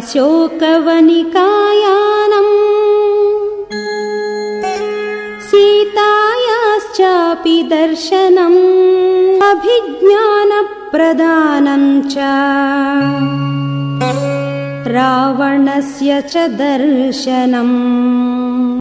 शोकवनिकायानम् सीतायाश्चापि दर्शनम् अभिज्ञानप्रदानम् च रावणस्य च दर्शनम्।